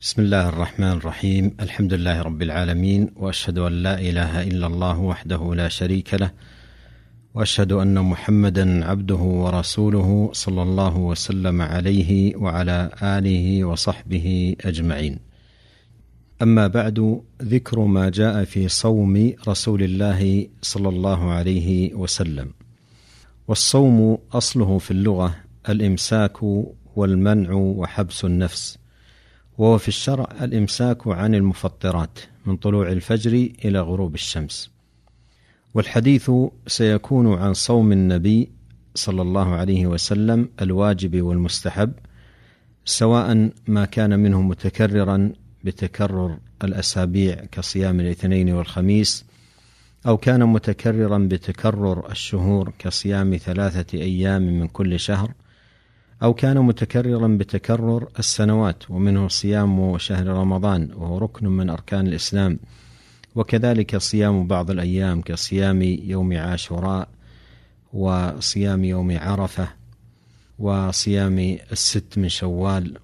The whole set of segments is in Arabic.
بسم الله الرحمن الرحيم. الحمد لله رب العالمين وأشهد أن لا إله إلا الله وحده لا شريك له وأشهد أن محمدا عبده ورسوله صلى الله وسلم عليه وعلى آله وصحبه أجمعين. أما بعد ذكر ما جاء في صوم رسول الله صلى الله عليه وسلم. والصوم أصله في اللغة الإمساك والمنع وحبس النفس. وهو في الشرع الإمساك عن المفطرات من طلوع الفجر إلى غروب الشمس. والحديث سيكون عن صوم النبي صلى الله عليه وسلم الواجب والمستحب سواء ما كان منه متكررا بتكرر الأسابيع كصيام الاثنين والخميس أو كان متكررا بتكرر الشهور كصيام ثلاثة أيام من كل شهر أو كان متكررا بتكرر السنوات ومنه صيام شهر رمضان وهو ركن من أركان الإسلام. وكذلك صيام بعض الأيام كصيام يوم عاشوراء وصيام يوم عرفة وصيام الست من شوال.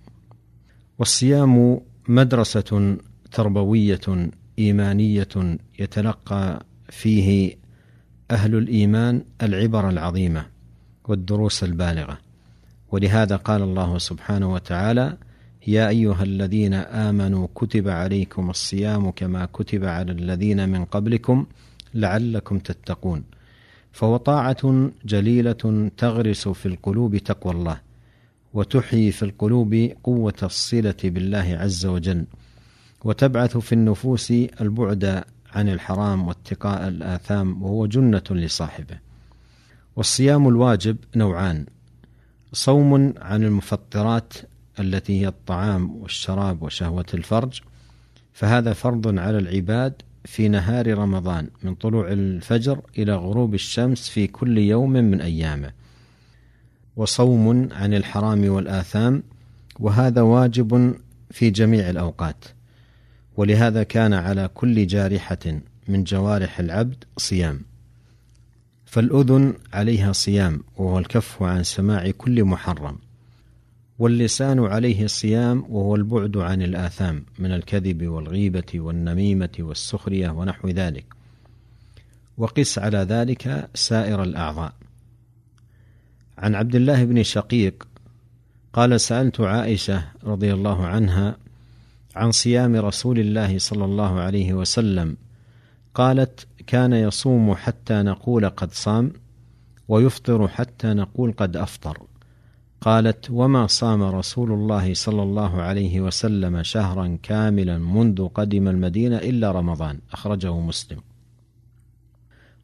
والصيام مدرسة تربوية إيمانية يتلقى فيه أهل الإيمان العبر العظيمة والدروس البالغة. ولهذا قال الله سبحانه وتعالى يا أيها الذين آمنوا كتب عليكم الصيام كما كتب على الذين من قبلكم لعلكم تتقون. فهو طاعة جليلة تغرس في القلوب تقوى الله وتحيي في القلوب قوة الصلة بالله عز وجل وتبعث في النفوس البعد عن الحرام واتقاء الآثام وهو جنة لصاحبه. والصيام الواجب نوعان صوم عن المفطرات التي هي الطعام والشراب وشهوة الفرج فهذا فرض على العباد في نهار رمضان من طلوع الفجر إلى غروب الشمس في كل يوم من أيامه. وصوم عن الحرام والآثام وهذا واجب في جميع الأوقات. ولهذا كان على كل جارحة من جوارح العبد صيام. فالأذن عليها صيام وهو الكف عن سماع كل محرم. واللسان عليه الصيام وهو البعد عن الآثام من الكذب والغيبة والنميمة والسخرية ونحو ذلك. وقس على ذلك سائر الأعضاء. عن عبد الله بن شقيق قال سألت عائشة رضي الله عنها عن صيام رسول الله صلى الله عليه وسلم. قالت كان يصوم حتى نقول قد صام ويفطر حتى نقول قد أفطر. قالت وما صام رسول الله صلى الله عليه وسلم شهرا كاملا منذ قدم المدينة إلا رمضان. أخرجه مسلم.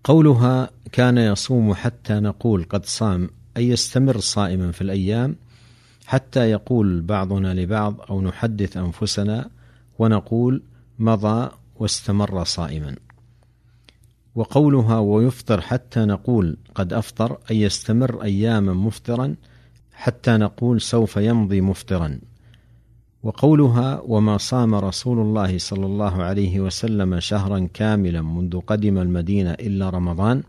قولها كان يصوم حتى نقول قد صام أي يستمر صائما في الأيام حتى يقول بعضنا لبعض أو نحدث أنفسنا ونقول مضى واستمر صائما. وقولها ويفطر حتى نقول قد أفطر أي يستمر أياما مفطرا حتى نقول سوف يمضي مفطرا. وقولها وما صام رسول الله صلى الله عليه وسلم شهرا كاملا منذ قدم المدينة إلا رمضان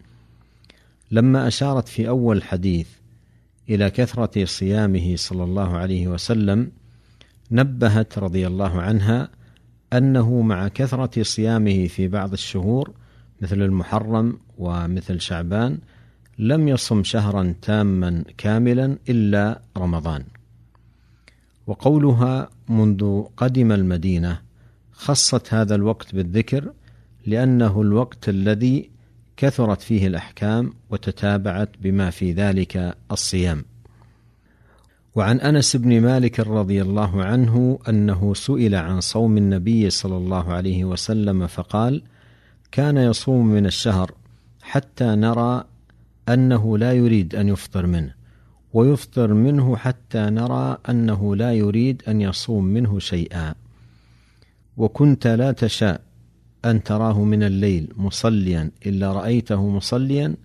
لما أشارت في أول الحديث إلى كثرة صيامه صلى الله عليه وسلم نبهت رضي الله عنها أنه مع كثرة صيامه في بعض الشهور مثل المحرم ومثل شعبان لم يصم شهرا تاما كاملا إلا رمضان. وقولها منذ قدم المدينة خصت هذا الوقت بالذكر لأنه الوقت الذي كثرت فيه الأحكام وتتابعت بما في ذلك الصيام. وعن أنس بن مالك رضي الله عنه أنه سئل عن صوم النبي صلى الله عليه وسلم فقال كان يصوم من الشهر حتى نرى أنه لا يريد أن يفطر منه ويفطر منه حتى نرى أنه لا يريد أن يصوم منه شيئا. وكنت لا تشاء أن تراه من الليل مصليا إلا رأيته مصليا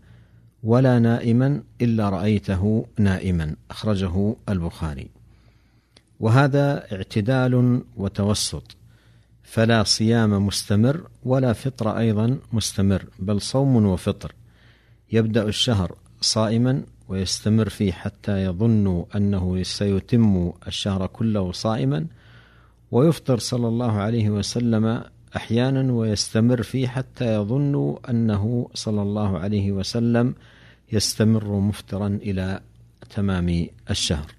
ولا نائما إلا رأيته نائما. أخرجه البخاري. وهذا اعتدال وتوسط. فلا صيام مستمر ولا فطر أيضا مستمر بل صوم وفطر. يبدأ الشهر صائما ويستمر فيه حتى يظن أنه سيتم الشهر كله صائما ويفطر صلى الله عليه وسلم أحيانا ويستمر فيه حتى يظن أنه صلى الله عليه وسلم يستمر مفطرا إلى تمام الشهر.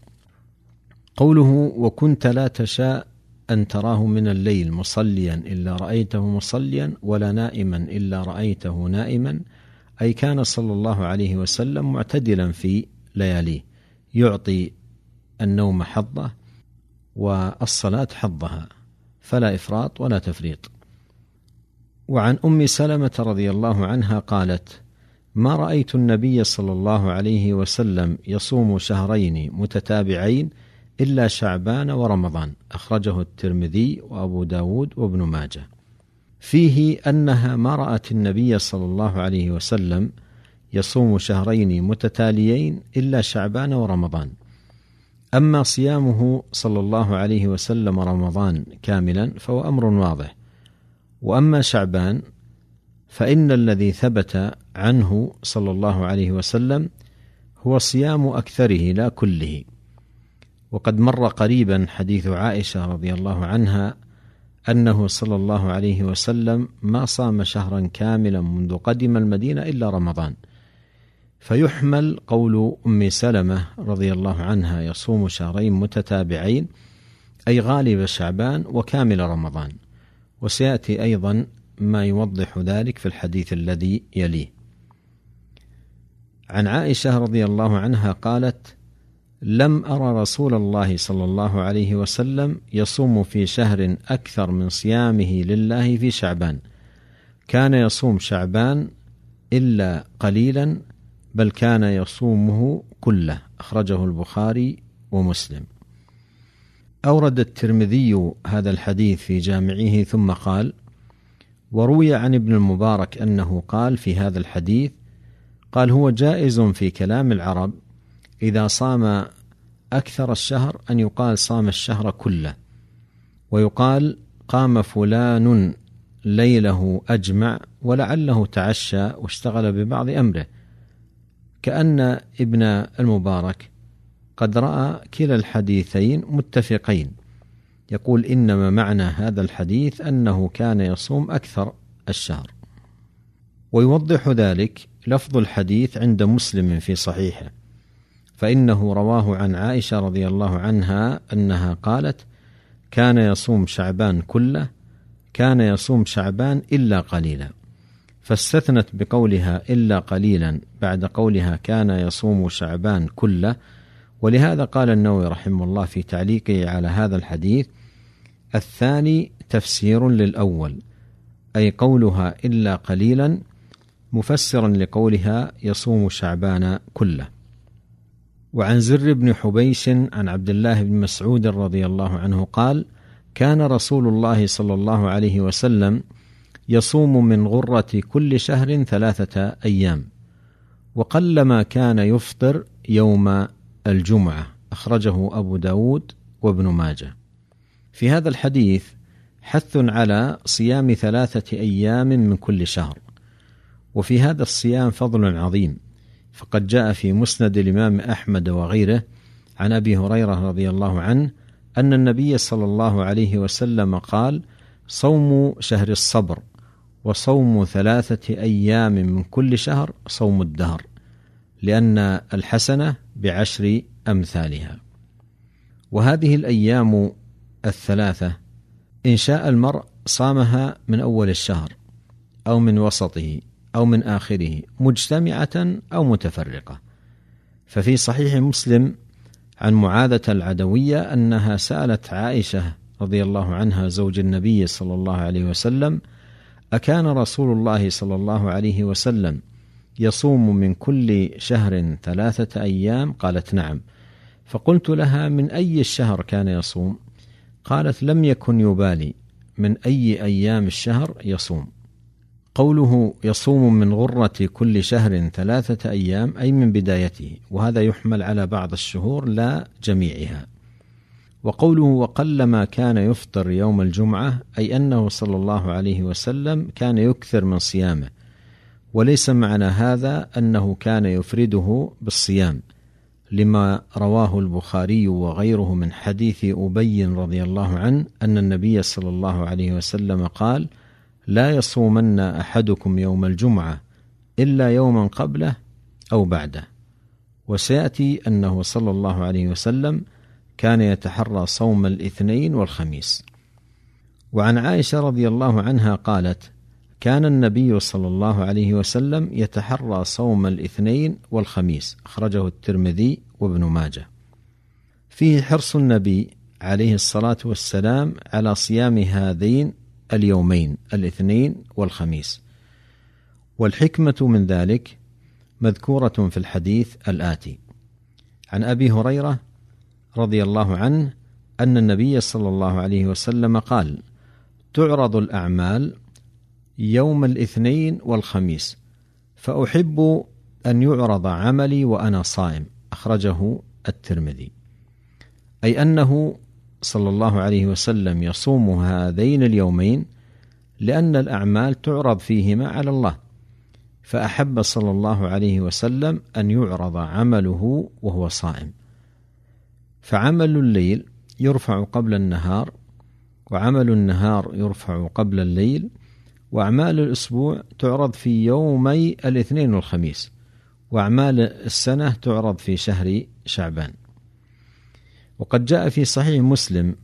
قوله وكنت لا تشاء أن تراه من الليل مصليا إلا رأيته مصليا ولا نائما إلا رأيته نائما أي كان صلى الله عليه وسلم معتدلا في لياليه. يعطي النوم حظه والصلاة حظها فلا إفراط ولا تفريط. وعن أم سلمة رضي الله عنها قالت ما رأيت النبي صلى الله عليه وسلم يصوم شهرين متتابعين إلا شعبان ورمضان أخرجه الترمذي وأبو داود وابن ماجه. فيه أنها ما رأت النبي صلى الله عليه وسلم يصوم شهرين متتاليين إلا شعبان ورمضان. أما صيامه صلى الله عليه وسلم رمضان كاملا فهو أمر واضح. وأما شعبان فإن الذي ثبت عنه صلى الله عليه وسلم هو صيام أكثره لا كله. وقد مر قريبا حديث عائشة رضي الله عنها أنه صلى الله عليه وسلم ما صام شهرا كاملا منذ قدم المدينة إلا رمضان. فيحمل قول أم سلمة رضي الله عنها يصوم شهرين متتابعين أي غالب شعبان وكامل رمضان. وسيأتي أيضا ما يوضح ذلك في الحديث الذي يليه. عن عائشة رضي الله عنها قالت لم أرى رسول الله صلى الله عليه وسلم يصوم في شهر أكثر من صيامه لله في شعبان. كان يصوم شعبان إلا قليلا بل كان يصومه كله أخرجه البخاري ومسلم. أورد الترمذي هذا الحديث في جامعه ثم قال وروي عن ابن المبارك أنه قال في هذا الحديث قال هو جائز في كلام العرب إذا صام أكثر الشهر أن يقال صام الشهر كله ويقال قام فلان ليله أجمع ولعله تعشى واشتغل ببعض أمره. كأن ابن المبارك قد رأى كلا الحديثين متفقين. يقول إنما معنى هذا الحديث أنه كان يصوم أكثر الشهر. ويوضح ذلك لفظ الحديث عند مسلم في صحيحه. فإنه رواه عن عائشة رضي الله عنها أنها قالت كان يصوم شعبان كله كان يصوم شعبان إلا قليلا فاستثنت بقولها إلا قليلا بعد قولها كان يصوم شعبان كله ولهذا قال النووي رحمه الله في تعليقه على هذا الحديث الثاني تفسير للأول أي قولها إلا قليلا مفسرا لقولها يصوم شعبان كله. وعن زر بن حبيش عن عبد الله بن مسعود رضي الله عنه قال كان رسول الله صلى الله عليه وسلم يصوم من غرة كل شهر ثلاثة أيام وقلما كان يفطر يوم الجمعة أخرجه أبو داود وابن ماجه. في هذا الحديث حث على صيام ثلاثة أيام من كل شهر وفي هذا الصيام فضل عظيم. فقد جاء في مسند الإمام أحمد وغيره عن أبي هريرة رضي الله عنه أن النبي صلى الله عليه وسلم قال صوم شهر الصبر وصوم ثلاثة أيام من كل شهر صوم الدهر لأن الحسنة بعشر أمثالها. وهذه الأيام الثلاثة إن شاء المرء صامها من أول الشهر أو من وسطه. أو من آخره مجتمعة أو متفرقة ففي صحيح مسلم عن معاذة العدوية أنها سألت عائشة رضي الله عنها زوج النبي صلى الله عليه وسلم أكان رسول الله صلى الله عليه وسلم يصوم من كل شهر ثلاثة أيام؟ قالت نعم. فقلت لها من أي الشهر كان يصوم؟ قالت لم يكن يبالي من أي أيام الشهر يصوم. قوله يصوم من غرة كل شهر ثلاثة أيام أي من بدايته، وهذا يحمل على بعض الشهور لا جميعها. وقوله وقلما كان يفطر يوم الجمعة أي أنه صلى الله عليه وسلم كان يكثر من صيامه وليس معنى هذا أنه كان يفرده بالصيام لما رواه البخاري وغيره من حديث أبي رضي الله عنه أن النبي صلى الله عليه وسلم قال لا يصومن أحدكم يوم الجمعة إلا يوما قبله أو بعده. وسيأتي أنه صلى الله عليه وسلم كان يتحرى صوم الاثنين والخميس. وعن عائشة رضي الله عنها قالت كان النبي صلى الله عليه وسلم يتحرى صوم الاثنين والخميس. أخرجه الترمذي وابن ماجه. فيه حرص النبي عليه الصلاة والسلام على صيام هذين اليومين الاثنين والخميس. والحكمة من ذلك مذكورة في الحديث الآتي. عن أبي هريرة رضي الله عنه أن النبي صلى الله عليه وسلم قال تعرض الأعمال يوم الاثنين والخميس فأحب أن يعرض عملي وأنا صائم. أخرجه الترمذي. أي أنه صلى الله عليه وسلم يصوم هذين اليومين لأن الأعمال تعرض فيهما على الله فأحب صلى الله عليه وسلم أن يعرض عمله وهو صائم. فعمل الليل يرفع قبل النهار وعمل النهار يرفع قبل الليل وأعمال الأسبوع تعرض في يومي الاثنين والخميس وأعمال السنة تعرض في شهر شعبان. وقد جاء في صحيح مسلم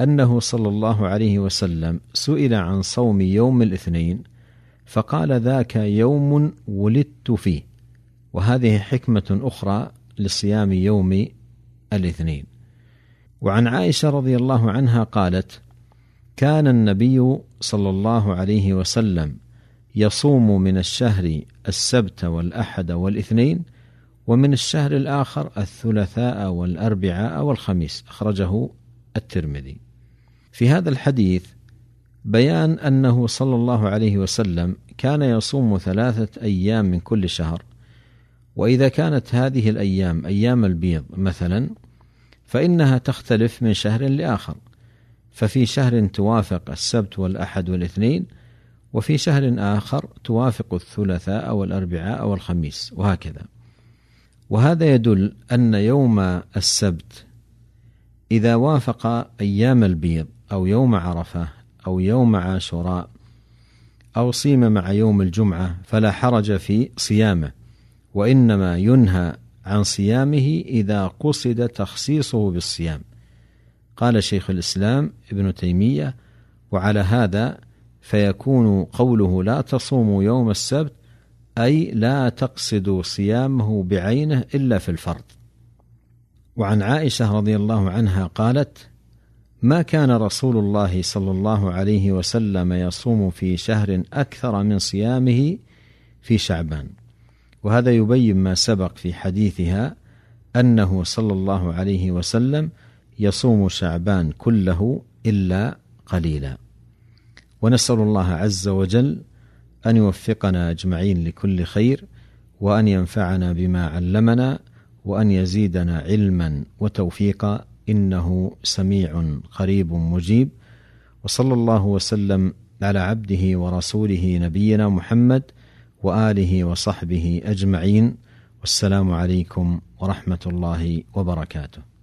أنه صلى الله عليه وسلم سئل عن صوم يوم الاثنين فقال ذاك يوم ولدت فيه وهذه حكمة أخرى لصيام يوم الاثنين. وعن عائشة رضي الله عنها قالت كان النبي صلى الله عليه وسلم يصوم من الشهر السبت والأحد والاثنين ومن الشهر الآخر الثلاثاء والأربعاء والخميس. أخرجه الترمذي. في هذا الحديث بيان أنه صلى الله عليه وسلم كان يصوم ثلاثة أيام من كل شهر. وإذا كانت هذه الأيام أيام البيض مثلا فإنها تختلف من شهر لآخر. ففي شهر توافق السبت والأحد والاثنين وفي شهر آخر توافق الثلاثاء والأربعاء والخميس وهكذا. وهذا يدل أن يوم السبت إذا وافق أيام البيض أو يوم عرفة أو يوم عاشوراء أو صيم مع يوم الجمعة فلا حرج في صيامه وإنما ينهى عن صيامه إذا قصد تخصيصه بالصيام. قال شيخ الإسلام ابن تيمية وعلى هذا فيكون قوله لا تصوموا يوم السبت أي لا تقصدوا صيامه بعينه إلا في الفرض. وعن عائشة رضي الله عنها قالت ما كان رسول الله صلى الله عليه وسلم يصوم في شهر أكثر من صيامه في شعبان. وهذا يبين ما سبق في حديثها أنه صلى الله عليه وسلم يصوم شعبان كله إلا قليلا. ونسأل الله عز وجل أن يوفقنا أجمعين لكل خير وأن ينفعنا بما علمنا وأن يزيدنا علما وتوفيقا إنه سميع قريب مجيب. وصلى الله وسلم على عبده ورسوله نبينا محمد وآله وصحبه أجمعين. والسلام عليكم ورحمة الله وبركاته.